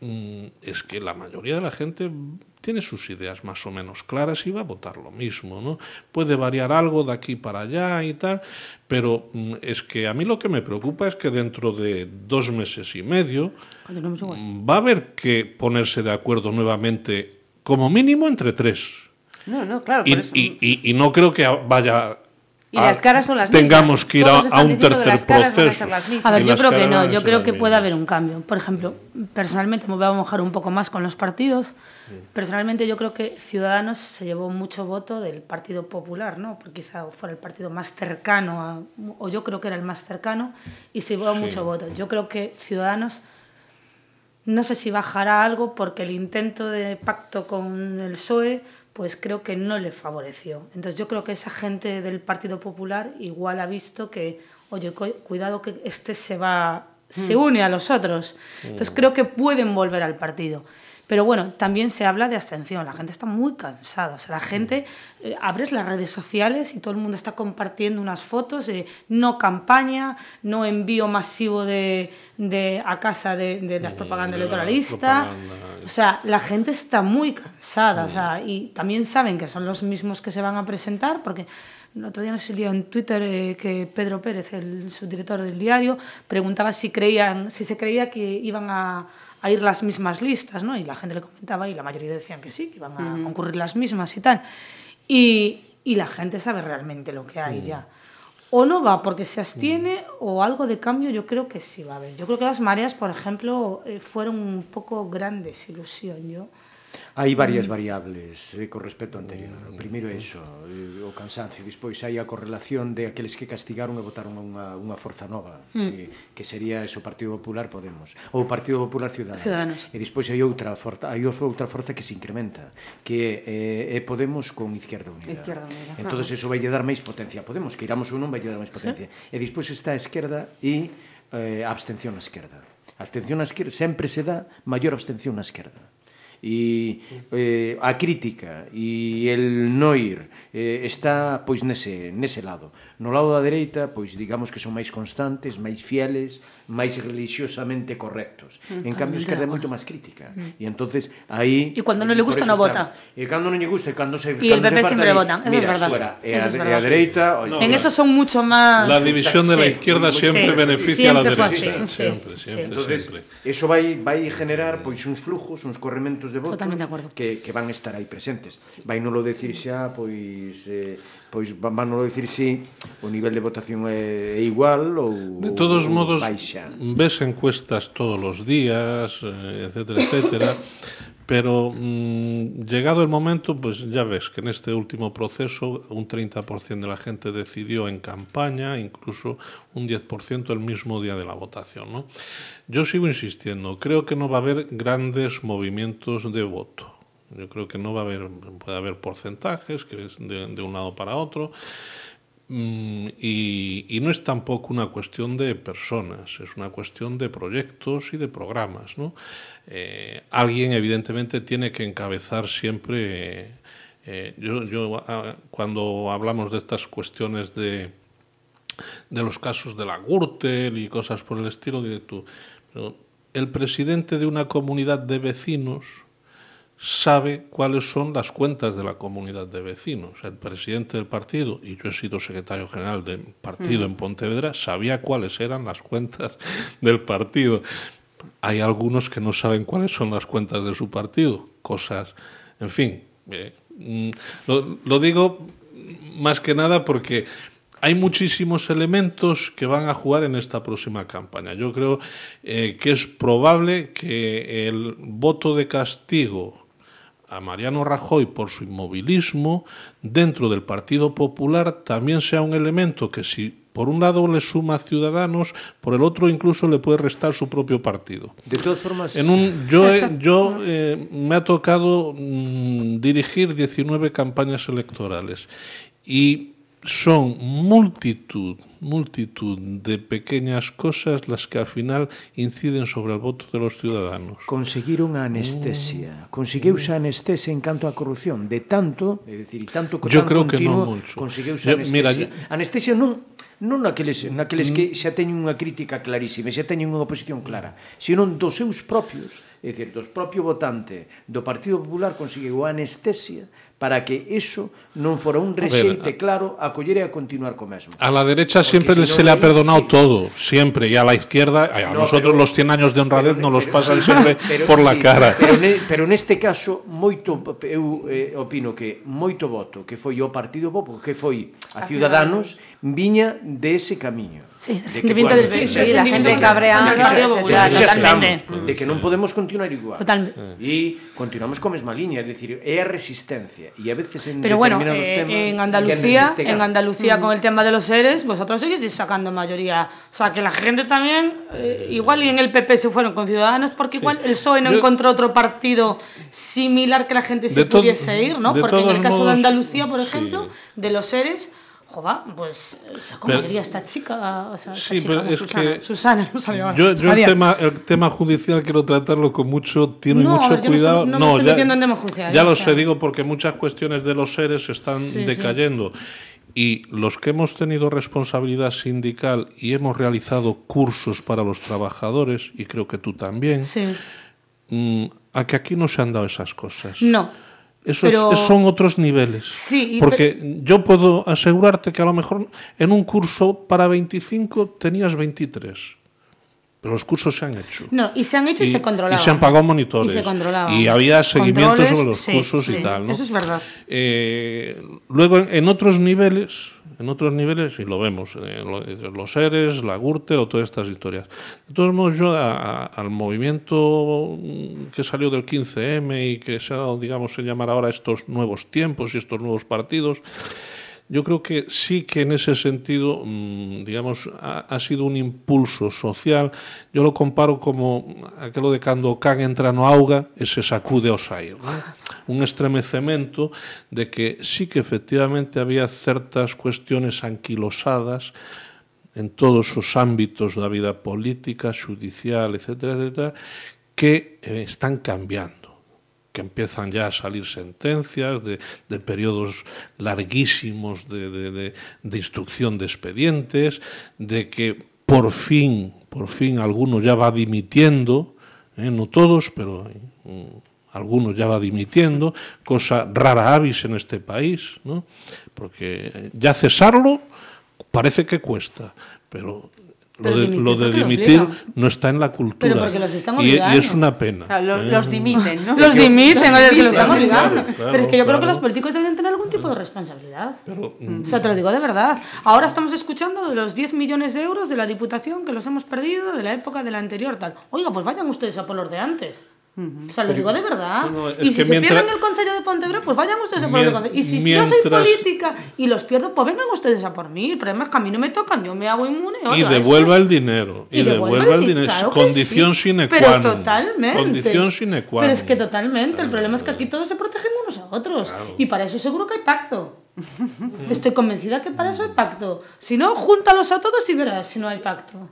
mm, es que la mayoría de la gente tiene sus ideas más o menos claras y va a votar lo mismo, ¿no? Puede variar algo de aquí para allá y tal, pero mm, es que a mí lo que me preocupa es que dentro de dos meses y medio mm, va a haber que ponerse de acuerdo nuevamente, como mínimo entre tres. No, no, claro, Y, por eso. y- y- y no creo que vaya Y las caras son las tengamos mismas. que ir a, un tercer a proceso. ser las mismas. A ver, Y yo creo que no, yo creo que puede haber un cambio. Por ejemplo, personalmente me voy a mojar un poco más con los partidos. Personalmente yo creo que Ciudadanos se llevó mucho voto del Partido Popular, ¿no? Porque quizá fuera el partido más cercano, a- o yo creo que era el más cercano, y se llevó Sí. mucho voto. Yo creo que Ciudadanos no sé si bajará algo porque el intento de pacto con el PSOE pues creo que no le favoreció. Entonces yo creo que esa gente del Partido Popular igual ha visto que, oye, cu- cuidado que este se va, se une a los otros. Entonces creo que pueden volver al partido. Pero bueno, también se habla de abstención. La gente está muy cansada. O sea, la gente, eh, abres las redes sociales y todo el mundo está compartiendo unas fotos de no campaña, no envío masivo de, de- a casa de, de las propagandas de la electoralistas. propaganda. O sea, la gente está muy cansada. O sea, y también saben que son los mismos que se van a presentar, porque el otro día nos salió en Twitter eh, que Pedro Pérez, el subdirector del diario, preguntaba si creían, si se creía que iban a, a ir las mismas listas, ¿no? Y la gente le comentaba y la mayoría decían que sí, que iban a concurrir las mismas y tal. Y, y la gente sabe realmente lo que hay ya. O no va porque se abstiene o algo de cambio yo creo que sí va a haber. Yo creo que las mareas, por ejemplo, eh, fueron un poco grandes ilusión. Yo. hai mm. varias variables eh, co respecto anterior. O primeiro é iso, eh, o cansancio, despois hai a correlación de aqueles que castigaron e votaron unha, unha forza nova, mm. que, que sería eso Partido Popular Podemos, ou Partido Popular Ciudadanos. Ciudadanos. E despois hai outra forza, hai outra forza que se incrementa, que é, eh, é Podemos con Izquierda Unida. Izquierda Unida. Entonces iso eso vai dar máis potencia a Podemos, que iramos ou non vai dar máis potencia. E despois está a esquerda e eh, a abstención na esquerda. A abstención na esquerda sempre se dá maior abstención na esquerda e eh, a crítica e el no ir eh, está pois nese, nese lado. No lado da dereita, pois digamos que son máis constantes, máis fieles, máis religiosamente correctos. Mm, en cambio, a esquerda é moito máis crítica. Mm. E entonces aí E cando non le gusta non vota. E cando non lle gusta, e cando se Y el PP siempre vota, eso es verdad. Fuera, e a, a dereita, oye, no, en eso son mucho más La división de la izquierda sí, siempre sí, beneficia siempre a la derecha, así, sí, siempre, sí, siempre, sí. Entonces, siempre. Eso vai vai generar pois uns flujos, uns corrementos de votos de que que van estar aí presentes. Vai non lo decir xa pois eh, pois van nolo decir si o nivel de votación é, é igual ou De todos ou modos, baixa. ves encuestas todos los días, eh, etcétera, etcétera, pero mm, llegado el momento, pues ya ves que en este último proceso un 30% de la gente decidió en campaña, incluso un 10% el mismo día de la votación. ¿no? Yo sigo insistiendo, creo que no va a haber grandes movimientos de voto. Yo creo que no va a haber, puede haber porcentajes, que es de, un lado para otro, Mm, y, no es tampoco una cuestión de personas, es una cuestión de proyectos y de programas. ¿no? Eh, alguien evidentemente tiene que encabezar siempre... eh, yo, yo, ah, cuando hablamos de estas cuestiones de, de los casos de la Gürtel y cosas por el estilo, diré tú, el presidente de una comunidad de vecinos sabe cuáles son las cuentas de la comunidad de vecinos. El presidente del partido, y yo he sido secretario general del partido en Pontevedra, sabía cuáles eran las cuentas del partido. Hay algunos que no saben cuáles son las cuentas de su partido, cosas, en fin. eh, mm, lo, lo digo más que nada porque hay muchísimos elementos que van a jugar en esta próxima campaña. Yo creo eh, que es probable que el voto de castigo a Mariano Rajoy por su inmovilismo dentro del Partido Popular también sea un elemento que si por un lado le suma a Ciudadanos, por el otro incluso le puede restar su propio partido. De todas formas, En un, yo he- yo eh, me ha tocado mm, dirigir 19 campañas electorales y son multitud, multitud de pequeñas cosas las que al final inciden sobre el voto de los ciudadanos. Conseguir unha anestesia. Mm. Conseguiuse mm. a anestesia en canto á corrupción, de tanto, é dicir, tanto co Yo tan creo continuo, que non mucho. conseguiuse Yo, anestesia. Mira, anestesia non non naqueles, naqueles que mm. xa teñen unha crítica clarísima, xa teñen unha oposición clara, senón dos seus propios, é dicir, dos propio votante do Partido Popular conseguiu a anestesia para que eso non fora un rexeite a ver, claro a coller e a continuar co mesmo. A la derecha Porque siempre si se le ha perdonado sí. todo, siempre, y a la izquierda, a no, nosotros pero, los 100 años de honradez pero, los pero, pasan sí, siempre pero, por sí, la cara. Pero, ne, pero neste caso, moito, eu eh, opino que moito voto que foi o Partido Popular, que foi a Ciudadanos, viña dese de camiño Sí, el De que, sentimiento del Sí, Sí, la gente cabreada, de de que non podemos continuar igual. Totalmente. E continuamos co mesma liña, é dicir, é a resistencia e a veces en Pero bueno, determinados eh, temas en Andalucía, en. Andalucía con el tema de los seres, vosotros seguís sacando mayoría. O sea, que la gente también, eh, igual y en el PP se fueron con Ciudadanos, porque igual el PSOE no Yo- encontró otro partido similar que la gente se De pudiese ir, ¿no? Porque en el caso modos, de Andalucía, por sí. ejemplo, de los seres, joba, pues sacó Pero- mayoría esta chica, o sea, esta Sí, chica, pero no, es Susana, que Susana, no sabía ahora. Yo, yo el, tema, el tema judicial quiero tratarlo con mucho, tiene No, mucho yo no cuidado. estoy- no me estoy metiendo en tema judicial, Ya o lo sé, digo, porque muchas cuestiones de los seres están Sí, sí. decayendo. Y los que hemos tenido responsabilidad sindical y hemos realizado cursos para los trabajadores, y creo que tú también, Sí. mm, a que aquí no se han dado esas cosas. No. Esos Pero- son otros niveles. Sí, y Porque yo puedo asegurarte que a lo mejor en un curso para 25 tenías 23. Pero los cursos se han hecho. No, y se han hecho y, se controlaban. y se han pagado monitores. Y se controlaban. Y había seguimiento sobre los sí, cursos sí, y tal. ¿no? Eso es verdad. Eh, luego, en, en otros niveles, en otros niveles, y lo vemos, eh, lo- los seres, la Gürtel o todas estas historias. De todos modos, yo a- al movimiento mm, que salió del 15M y que se ha dado, digamos, se llamar ahora estos nuevos tiempos y estos nuevos partidos, Yo creo que sí que en ese sentido, mm, digamos, ha, sido un impulso social. Yo lo comparo como aquello de cando o can entra no auga e se sacude ao sair. ¿no? Un estremecemento de que sí que efectivamente había certas cuestiones anquilosadas en todos os ámbitos da vida política, judicial, etcétera, etcétera, que eh, están cambiando. Que empiezan ya a salir sentencias de, periodos larguísimos de, de, instrucción de expedientes, de que por fin, por fin alguno ya va dimitiendo, eh, no todos, pero mm, algunos ya va dimitiendo, cosa rara avis en este país, ¿no? porque eh, ya cesarlo parece que cuesta, pero lo de, dimitir, lo de ¿por qué lo dimitir no está en la cultura. Pero porque los están y, y es obligando. una pena. Claro, lo- ¿eh? los dimiten, ¿no? Los dimiten, Los que los dimiten. están obligando. Claro, Pero es que yo creo que los políticos deben tener algún tipo de responsabilidad. Pero, O sea, te lo digo de verdad. Ahora estamos escuchando de los 10 millones de euros de la Diputación que los hemos perdido de la época de la anterior tal. Oiga, pues vayan ustedes a por los de antes. O sea, lo digo de verdad. No, y si se mientras- pierden el Concello de Pontevedra, pues vayan ustedes a por Mien- Concello. Y si, si yo soy mientras- política y los pierdo, pues vengan ustedes a por mí. El problema es que a mí no me tocan, yo me hago inmune. y devuelva es- el dinero. Y, devuelva devuelva el di- dinero. claro condición sí. sine qua Pero non. totalmente. Condición sine qua Pero es non. que totalmente. El problema es que aquí todos se protegen unos a otros. Y para eso seguro que hay pacto. Estoy convencida que para eso hay pacto. Si no, júntalos a todos y verás si no hay pacto.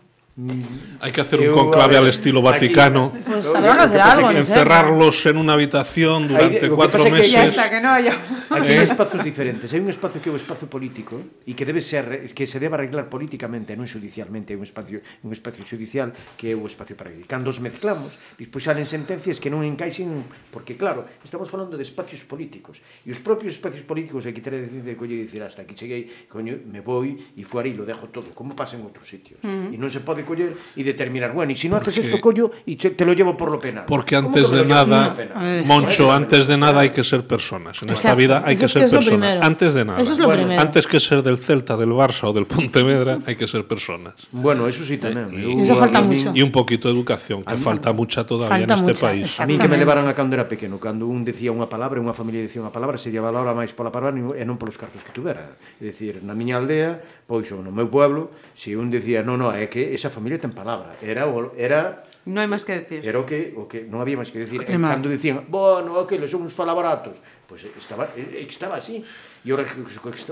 Hay que hacer un conclave al estilo Vaticano. Pues que hacer algo. Encerrarlos en una habitación durante Hay, cuatro meses. Que ya está, que no haya... ¿Eh? Aquí hai hay espazos diferentes. Hay un espacio que é o espazo político e que debe ser que se debe arreglar políticamente, non judicialmente, hai un espacio un espacio judicial que é o espacio para vivir. Cando os mezclamos, despois salen sentencias que non encaixen, porque claro, estamos falando de espacios políticos e os propios espacios políticos hai que ter a decencia de coller e dicir hasta aquí cheguei, coño, me voy e fuari e lo dejo todo, como pasa en outros sitios. Uh -huh. E non se pode de coller e determinar. Bueno, e se si non haces porque... esto, collo e te, te lo llevo por lo penal. Porque antes de nada, ver, Moncho, antes de nada hay que ser personas. En Exacto. esta vida hay que ser es personas. Antes de nada. Eso es lo bueno. primero. Antes que ser del Celta, del Barça o del Pontevedra, hay que ser personas. Bueno, eso sí tamén. Eh, y, eso falta mucho. Y un poquito de educación, que falta mucha todavía falta en este mucha, país. A mí que me levaran a cando era pequeno, cando un decía unha palabra, unha familia dicía unha palabra, se valora máis pola palabra e non polos cartos que tuvera. É dicir, na miña aldea, pois ou no meu pueblo, se un decía, non, non, é que esa familia ten palabra. Era o, era Non hai máis que decir. Era o que, o que non había máis que decir. E cando dicían, bueno, ok, les somos falabaratos. Pois pues eh, estaba, eh, estaba así. E ora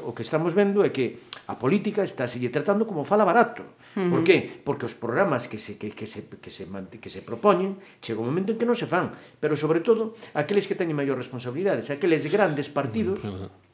o que estamos vendo é que a política está se tratando como fala barato. Uh -huh. Por qué? Porque os programas que se, que, que se, que se, que se propoñen chega un momento en que non se fan. Pero, sobre todo, aqueles que teñen maior responsabilidades, aqueles grandes partidos... Uh -huh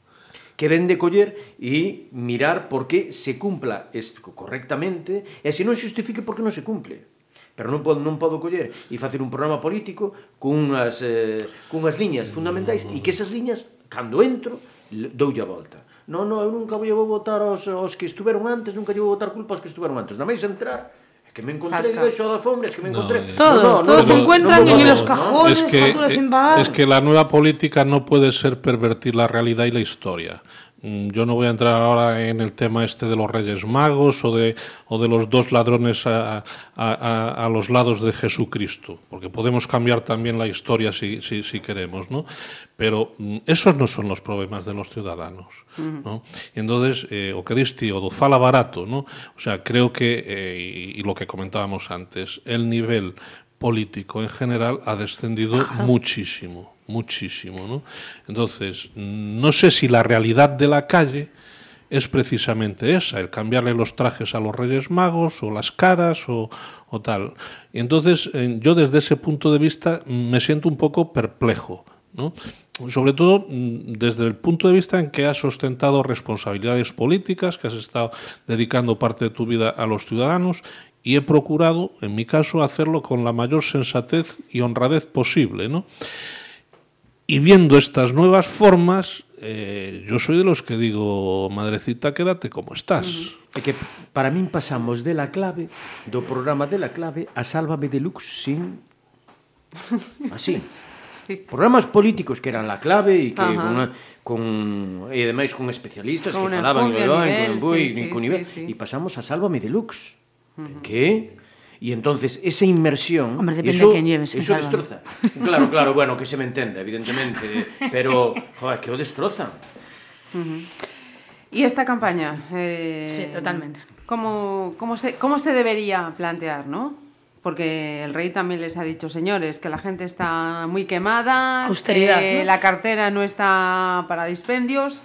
que ven de coller e mirar por que se cumpla isto correctamente e se non xustifique por que non se cumple pero non podo, non podo coller e facer un programa político cunhas, eh, cunhas liñas fundamentais e que esas liñas, cando entro, doulle a volta. Non, non, eu nunca vou votar aos, aos que estuveron antes, nunca vou votar culpa aos que estuveron antes. Na máis entrar, que me de da fome, es que me encontré... No, eh, Todos, todos se encuentran en los ¿no? cajones. es que, facturas pagar. es que la nueva política no puede ser pervertir la realidad y la historia. Mm, Yo no voy a entrar ahora en el tema este de los Reyes Magos o de, o de los dos ladrones a, a- a- a los lados de Jesucristo, porque podemos cambiar también la historia si, si, si queremos, ¿no? Pero mm, esos no son los problemas de los ciudadanos, ¿no? Y entonces, eh, o diste o do fala barato, ¿no? O sea, creo que, eh, y, y lo que comentábamos antes, el nivel político en general ha descendido muchísimo, muchísimo, ¿no? Entonces, no sé si la realidad de la calle es precisamente esa, el cambiarle los trajes a los Reyes Magos o las caras o, o tal. Entonces, eh, yo desde ese punto de vista mm, me siento un poco perplejo, ¿no? Sobre todo mm, desde el punto de vista en que has ostentado responsabilidades políticas, que has estado dedicando parte de tu vida a los ciudadanos y he procurado, en mi caso, hacerlo con la mayor sensatez y honradez posible, ¿no? Y viendo estas nuevas formas, eh, yo soy de los que digo, madrecita, quédate como estás. É que para min pasamos de la clave, do programa de la clave, a Sálvame Deluxe sin... Así. Sí. Programas políticos que eran la clave e que Ajá. una, con e ademais con especialistas con que falaban en Boi, sí, sí, con sí, nivel, sí, sí. e pasamos a Sálvame Deluxe. Uh -huh. Que E entonces esa inmersión Hombre, depende eso, de quién lleves eso Sálvame. destroza. Claro, claro, bueno, que se me entenda, evidentemente, pero joder, que o destrozan. ¿Y esta campaña? eh, Sí, totalmente. ¿cómo, cómo, se, ¿Cómo se debería plantear, no? Porque el rey también les ha dicho, señores, que la gente está muy quemada, Austeridad, que ¿no? la cartera no está para dispendios.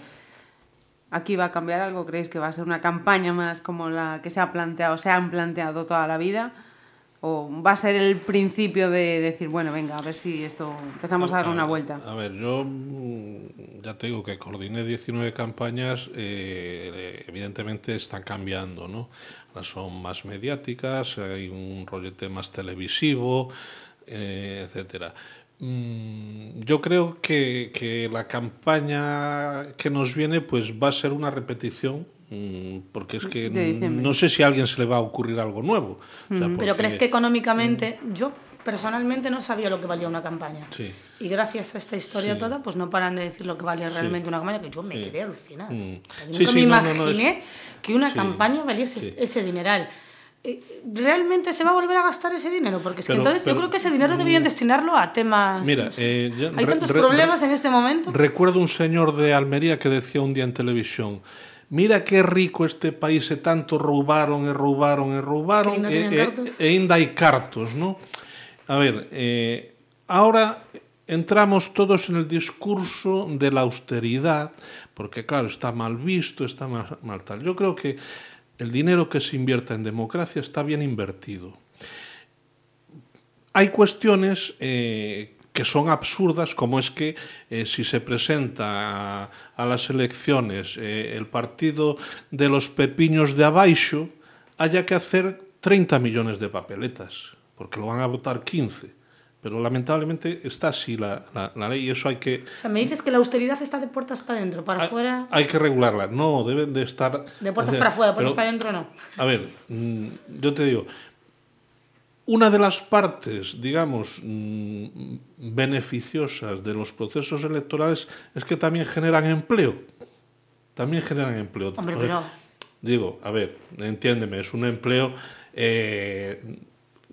¿Aquí va a cambiar algo? ¿Creéis que va a ser una campaña más como la que se ha planteado, se han planteado toda la vida? ¿O va a ser el principio de decir, bueno, venga, a ver si esto empezamos a dar una vuelta? A ver, yo mm, ya te digo que coordiné 19 campañas, eh, evidentemente están cambiando, ¿no? Ahora son más mediáticas, hay un rollete más televisivo, eh, etcétera. Mm, Yo creo que, que la campaña que nos viene pues va a ser una repetición porque es que no sé si a alguien se le va a ocurrir algo nuevo. O sea, Pero crees que económicamente, yo personalmente no sabía lo que valía una campaña. Sí. Y gracias a esta historia Sí. toda, pues no paran de decir lo que valía realmente una campaña, que yo me quedé alucinada. Mm. Nunca me no, no, no, imaginé es- que una campaña valiese ese dineral. Eh, ¿Realmente se va a volver a gastar ese dinero? Porque es que entonces pero- yo creo que ese dinero deberían destinarlo a temas... Mira, eh, ya- Hay re- tantos re- problemas en este momento. Recuerdo un señor de Almería que decía un día en televisión Mira que rico este país e tanto roubaron e roubaron e roubaron Que e, e, cartos. e ainda hai cartos, ¿no? A ver, eh, ahora entramos todos en el discurso de la austeridad, porque claro, está mal visto, está mal, mal tal. Yo creo que el dinero que se invierta en democracia está bien invertido. Hay cuestiones eh, que son absurdas, como es que eh, si se presenta a, a las elecciones eh, el partido de los pepiños de abaixo, haya que hacer 30 millones de papeletas, porque lo van a votar 15. Pero lamentablemente está así la, la- la ley y eso hay que, O sea, me dices que la austeridad está de puertas para adentro, para afuera... hay que regularla. No, deben de estar... De puertas para afuera, de puertas Pero- para adentro no. a ver, mm, yo te digo, una de las partes, digamos, mm, beneficiosas de los procesos electorales es que también generan empleo. También generan empleo. Hombre, pero- Digo, a ver, entiéndeme, es un empleo eh,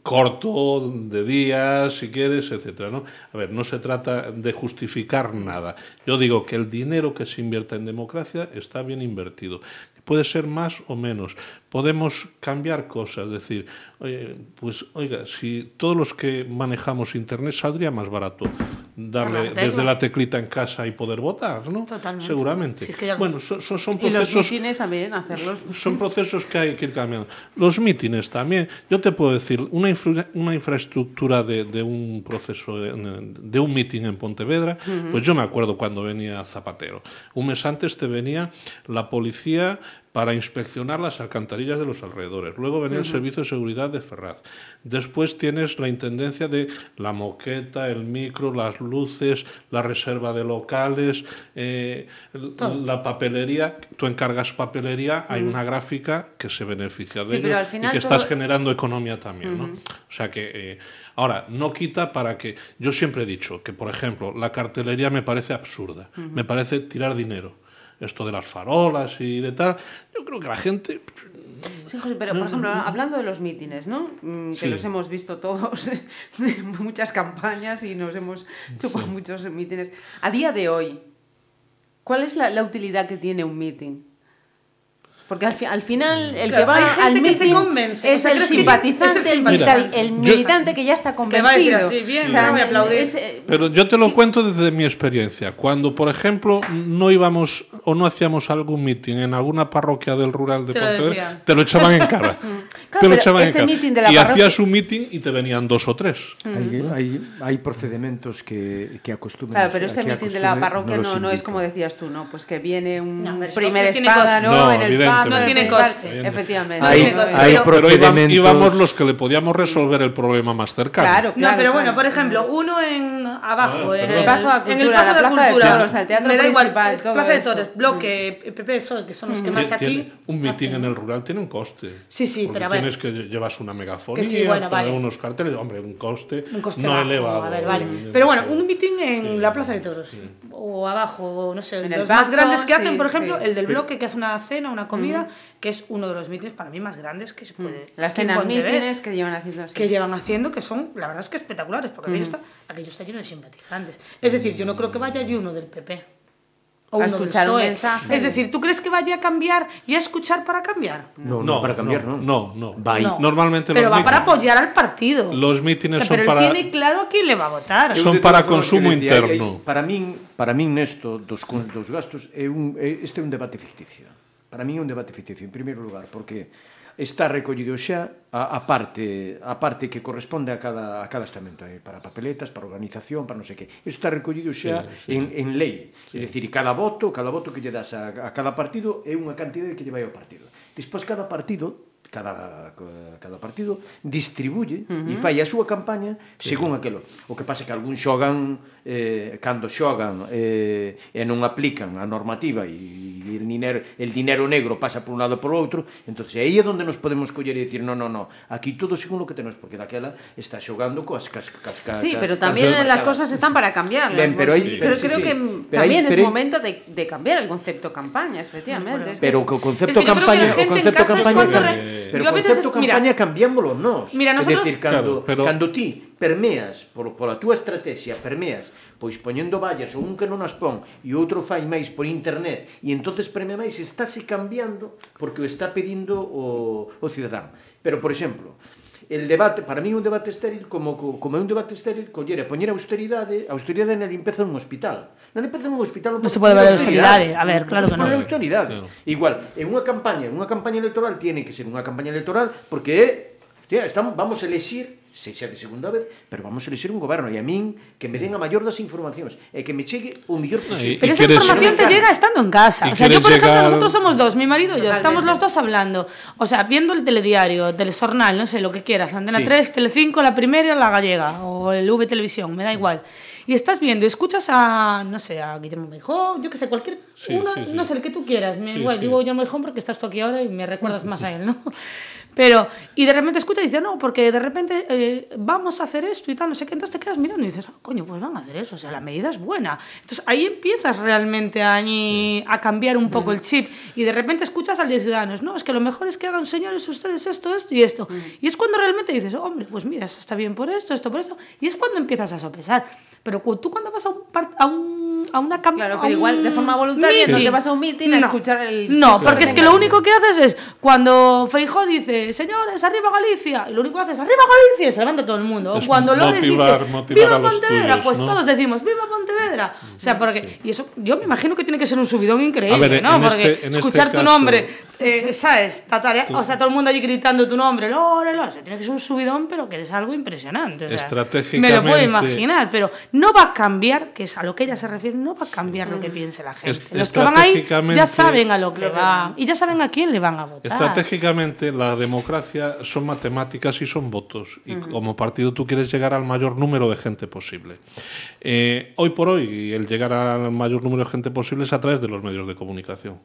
corto, de días, si quieres, etcétera, ¿no? A ver, no se trata de justificar nada. Yo digo que el dinero que se invierta en democracia está bien invertido. Puede ser más o menos. Podemos cambiar cosas, es decir, oye, pues oiga, si todos los que manejamos internet saldría más barato darle desde la teclita en casa y poder votar, ¿no? Totalmente. Seguramente. Si es que ya- Bueno, son, son, son Y los procesos mítines también, hacerlos. son procesos que hay que ir cambiando. Los mítines también. Yo te puedo decir, una, infra- una infraestructura de, de un proceso, de un mitin en Pontevedra, pues yo me acuerdo cuando venía Zapatero. Un mes antes te venía la policía para inspeccionar las alcantarillas de los alrededores. Luego venía el Servicio de Seguridad de Ferraz. Después tienes la Intendencia de la moqueta, el micro, las luces, la reserva de locales, eh, la papelería. Tú encargas papelería, hay una gráfica que se beneficia de Sí, ello y que estás generando economía también. ¿no? O sea que... eh, Ahora, no quita para que... Yo siempre he dicho que, por ejemplo, la cartelería me parece absurda, me parece tirar dinero. Esto de las farolas y de tal, yo creo que la gente... Sí, José, pero por ejemplo, hablando de los mítines, ¿no? Mm, Que Sí. los hemos visto todos en muchas campañas y nos hemos chupado muchos mítines. A día de hoy, ¿cuál es la, la utilidad que tiene un mítin? Porque al, fi- al final el Claro, que va hay gente al que se mítin convence. es O sea, el ¿crees que simpatizante, es el el, simpatizante? milita- el Yo- militante que ya está convencido. así, bien, no es, eh, Pero yo te lo cuento desde mi experiencia. Cuando, por ejemplo, no íbamos o no hacíamos algún meeting en alguna parroquia del rural de Te Pontevedra, te lo echaban en cara. te pero lo echaban en cara. meeting de la y parroquia- hacías un meeting y te venían dos o tres. Hai, hai, hai procedimentos que, que acostumen Claro, pero ese mitin de la parroquia los no, no es como decías tú, ¿no? Pues que viene un No, primer no espada. ¿no? No, en el pacto, No tiene en coste. Efectivamente. Hay, tiene coste. hay Pero- Pero íbamos los que le podíamos resolver el problema más cercano. Claro, No, claro. pero claro. bueno, por ejemplo, uno en abajo, en, perdón. el, Pazo de la en el Cultura, Pazo de la Plaza de Cultura, Toros, el Teatro me da igual, Principal, es todo Plaza de. Toros, Bloque, PP, PSOE, que son los que más Tie- aquí. un meeting hacen. en el rural tiene un coste. Sí, sí, pero a ver. Tienes que llevas una megafonía, Que sí, bueno, poner vale. unos carteles, hombre, un coste, Un coste no bajo, elevado. A ver, vale. Pero bueno, un meeting en Sí, la Plaza de Toros. sí. O abajo, no sé, En los el más grandes que hacen, por ejemplo, sí. el del bloque que hace una cena, una comida, que es uno de los mítines para mí más grandes que se puede. Mm. Las aquí en cenas mítines que llevan haciendo así. que llevan haciendo, que son, la verdad es que espectaculares, porque aquello, está, aquello está lleno de simpatizantes. Es decir, yo no creo que vaya allí uno del PP. O A uno del escuchar un mensaje. Es decir, ¿tú crees que vaya a cambiar y a escuchar para cambiar? No, no, para cambiar, no, no. no, no. Vai. No. Normalmente Pero va para mítines- apoyar al partido. Los mítines O sea, son pero para... él tiene claro a quién le va a votar. Son para consumo interno. Para min, para min nesto dos, dos gastos é un, é, este é un debate ficticio. Para mí é un debate ficticio, en primeiro lugar, porque está recollido xa a, a parte a parte que corresponde a cada a cada estamento, eh, para papeletas, para organización, para non sei que. Isto está recollido xa sí, sí. en en lei. Sí. É dicir, cada voto, cada voto que lle das a, a cada partido é unha cantidade que lle vai ao partido. Despois cada partido cada, cada partido distribuye uh -huh. e fai a súa campaña sí. según aquilo. O que pasa é que algún xogan eh, cando xogan eh, e non aplican a normativa e el dinero, el dinero negro pasa por un lado e por outro, entonces aí é onde nos podemos coller e dicir, no, no, no, aquí todo según o que tenemos, porque daquela está xogando coas cas, cas, cas Sí, cas, pero tamén as las cosas están para cambiar. Ben, pero, hay, sí, pero sí, creo sí, que pero tamén é pero, es momento de, de cambiar el concepto campaña, efectivamente. Bueno, que- Pero o concepto es que campaña, o concepto campaña... Cuando... Pero o concepto campaña mira, cambiámoslo nós. Mira, nosotros... decir, cando, claro, pero... cando ti permeas por, pola túa estrategia, permeas, pois poñendo vallas ou un que non as pon e outro fai máis por internet e entonces premia máis, estáse cambiando porque o está pedindo o, o cidadán. Pero, por exemplo, el debate, para mí un debate estéril como como é un debate estéril coller e poñer austeridade, austeridade na limpeza dun hospital. Na limpeza dun hospital non se pode haber austeridade, a ver, claro que non. austeridade. Igual, en unha campaña, en unha campaña electoral tiene que ser unha campaña electoral porque é hostia, estamos vamos a elexir se xa de segunda vez, pero vamos a elixir un goberno e a min que me den a maior das informacións e que me chegue o mellor posible. Pero esa información te llega estando en casa. O sea, yo por ejemplo, llegar... nosotros somos dos, mi marido y yo, estamos los dos hablando, o sea, viendo el telediario, telejornal, no sé, lo que quieras, Antena sí. 3, Telecinco, la primera, la gallega o el V Televisión, me da igual. Mm. Y estás viendo, escuchas a, no sé, a Guillermo Meijón, yo que sé, cualquier, Sí, uno, sí, sí. no sé, el que tú quieras. Me, igual, digo Guillermo Meijón porque estás tú aquí ahora y me recuerdas más a él, ¿no? Pero, y de repente escuchas y dices, no, porque de repente eh, vamos a hacer esto y tal, no sé qué, entonces te quedas mirando y dices, ah, coño, pues van a hacer eso, o sea, la medida es buena. Entonces ahí empiezas realmente a, a cambiar un poco el chip y de repente escuchas al de Ciudadanos, no, es que lo mejor es que hagan, señores, ustedes esto, esto y esto. Y es cuando realmente dices, hombre, pues mira, eso está bien por esto, esto por esto, y es cuando empiezas a sopesar. Pero tú cuando vas a, un a, un, a una campaña... Claro, pero igual de forma voluntaria no te vas a un meeting a escuchar el No, porque que es que lo único que haces es cuando Feijó dice, señores, arriba Galicia, y lo único que haces, arriba Galicia, y se levanta todo el mundo. O cuando Lores dice, viva Pontevedra, tuyos, pues ¿no? todos decimos, viva Pontevedra. O sea, porque, y eso, yo me imagino que tiene que ser un subidón increíble, ver, ¿no? en porque este- este escuchar tu caso- nombre, eh, ¿sabes? Tatarea- o sea, todo el mundo allí gritando tu nombre, Lore, Lore, o sea, tiene que ser un subidón, pero que es algo impresionante. o sea, Me lo puedo imaginar, pero no va a cambiar, que es a lo que ella se refiere no va a cambiar lo que piense la gente. Est- Los que van ahí ya saben a lo que van y ya saben a quién le van a votar. Estratégicamente, la democracia son matemáticas y son votos. Y como partido tú quieres llegar al mayor número de gente posible. Eh, hoy por hoy, el llegar al mayor número de gente posible es a través de los medios de comunicación.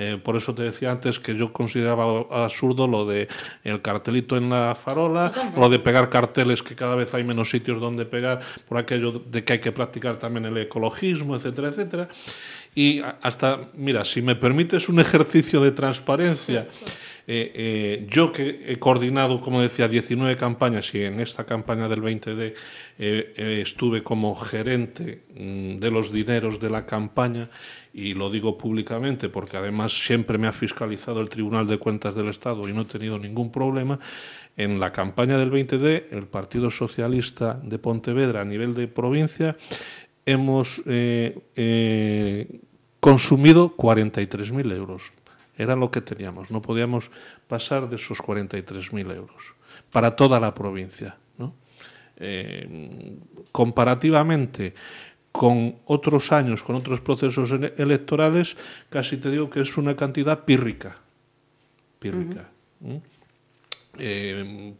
Eh, por eso te decía antes que yo consideraba absurdo lo de el cartelito en la farola, lo de pegar carteles que cada vez hay menos sitios donde pegar, por aquello de que hay que practicar también el ecologismo, etcétera, etcétera. Y hasta, mira, si me permites un ejercicio de transparencia, eh, eh, yo que he coordinado, como decía, 19 campañas y en esta campaña del 20D eh, eh, estuve como gerente mm, de los dineros de la campaña y lo digo públicamente porque además siempre me ha fiscalizado el Tribunal de Cuentas del Estado y no he tenido ningún problema. En la campaña del 20D, el Partido Socialista de Pontevedra a nivel de provincia hemos eh, eh, consumido 43.000 euros. Era lo que teníamos, no podíamos pasar de esos 43.000 euros para toda la provincia. ¿no? Eh, comparativamente con otros años, con otros procesos ele- electorales, casi te digo que es una cantidad pírrica. Pírrica. Eh,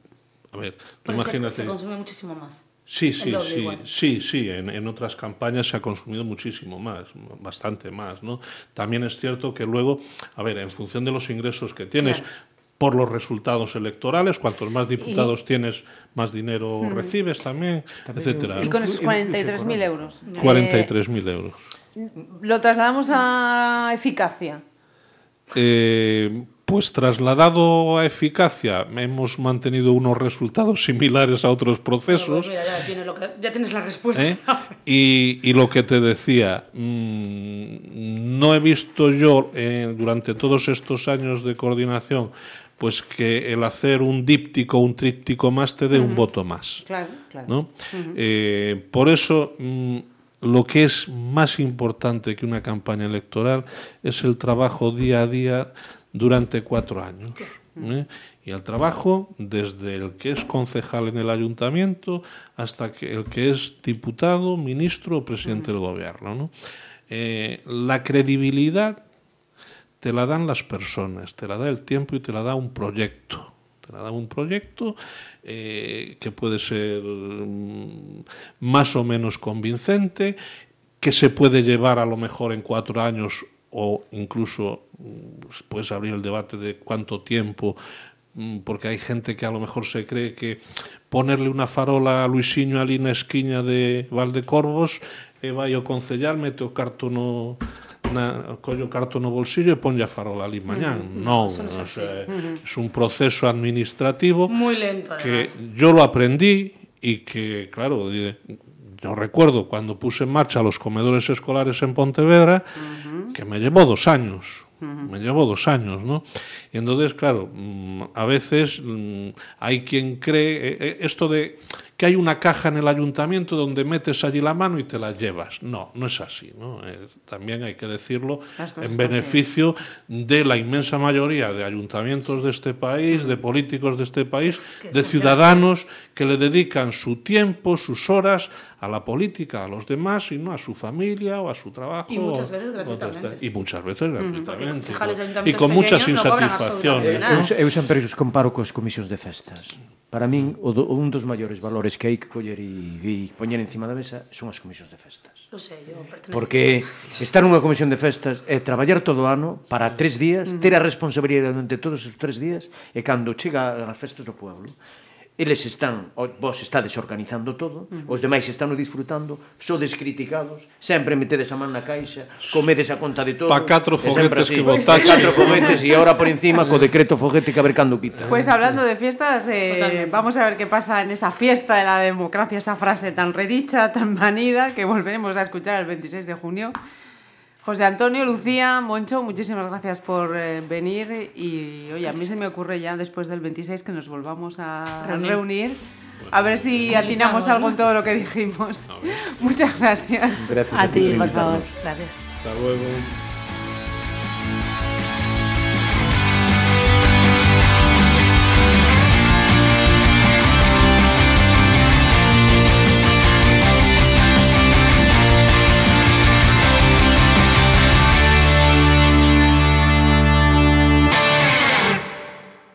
a ver, tú se- imagínate. Se consume muchísimo más. Sí, sí, sí, igual. sí, sí. En, en otras campañas se ha consumido muchísimo más, bastante más, ¿no? También es cierto que luego, a ver, en función de los ingresos que tienes, por los resultados electorales, cuantos más diputados tienes, más dinero recibes también, etcétera. Y con esos 43.000 euros. 43.000 euros. Eh, lo trasladamos a eficacia. Eh, pues trasladado a eficacia, hemos mantenido unos resultados similares a otros procesos. Pues mira, ya, tienes lo que- ya tienes la respuesta. ¿Eh? Y, y lo que te decía, mm, no he visto yo eh, durante todos estos años de coordinación, pues que el hacer un díptico, un tríptico más te dé un voto más. Claro, claro. ¿no? Eh, por eso, mm, lo que es más importante que una campaña electoral es el trabajo día a día durante cuatro años. ¿eh? Y el trabajo desde el que es concejal en el ayuntamiento hasta que el que es diputado, ministro o presidente del gobierno. ¿no? Eh, la credibilidad te la dan las personas, te la da el tiempo y te la da un proyecto. Te la da un proyecto eh, que puede ser mm, más o menos convincente, que se puede llevar a lo mejor en cuatro años o incluso mm, pues, puedes abrir el debate de cuánto tiempo, mm, porque hay gente que a lo mejor se cree que ponerle una farola a Luisinho ali na esquiña de Valdecorvos e vai o concellar, mete o cartono na, collo o carto no bolsillo e ponlle a farola ali mañán. Non, eso non o é sea, es un proceso administrativo Muy lento, que además. yo lo aprendí y que, claro, yo recuerdo cuando puse en marcha los comedores escolares en Pontevedra, que me llevó dos años. Me llevó dos años, ¿no? Y entonces, claro, mm, a veces mm, hay quien cree eh, eh, esto de que hay una caja en el ayuntamiento donde metes allí la mano y te la llevas. No, no es así, ¿no? Eh, también hay que decirlo en beneficio de la inmensa mayoría de ayuntamientos de este país, de políticos de este país, de ciudadanos que le dedican su tiempo, sus horas a la política, a los demás, sino a su familia o a su trabajo. Y muchas veces gratuitamente. Y muchas veces gratuitamente. Mm, e con muchas insatisfacciones. No eu, eu sempre os comparo coas comisións de festas. Para min, o do, un dos maiores valores que hai que coller e, e poñer encima da mesa son as comisións de festas. Lo sei, eu pertenezco. Porque estar nunha comisión de festas é traballar todo o ano para tres días, ter a responsabilidade durante todos os tres días e cando chega as festas do pueblo, Eles están, vos estades organizando todo, uh -huh. os demais están disfrutando, sodes criticados, sempre metedes a man na caixa, comedes a conta de todo. Pa catro foguetes que botaste. Catro foguetes e agora por encima co decreto foguete que abercando quita. Pois pues hablando de fiestas, eh, Totalmente. vamos a ver que pasa en esa fiesta de la democracia, esa frase tan redicha, tan manida, que volveremos a escuchar el 26 de junio. José Antonio, Lucía, Moncho, muchísimas gracias por eh, venir y oye, a mí se me ocurre ya después del 26 que nos volvamos a Reunir. reunir, a ver si atinamos algo en todo lo que dijimos. Muchas gracias. Gracias A ti, por favor. Gracias. Hasta luego.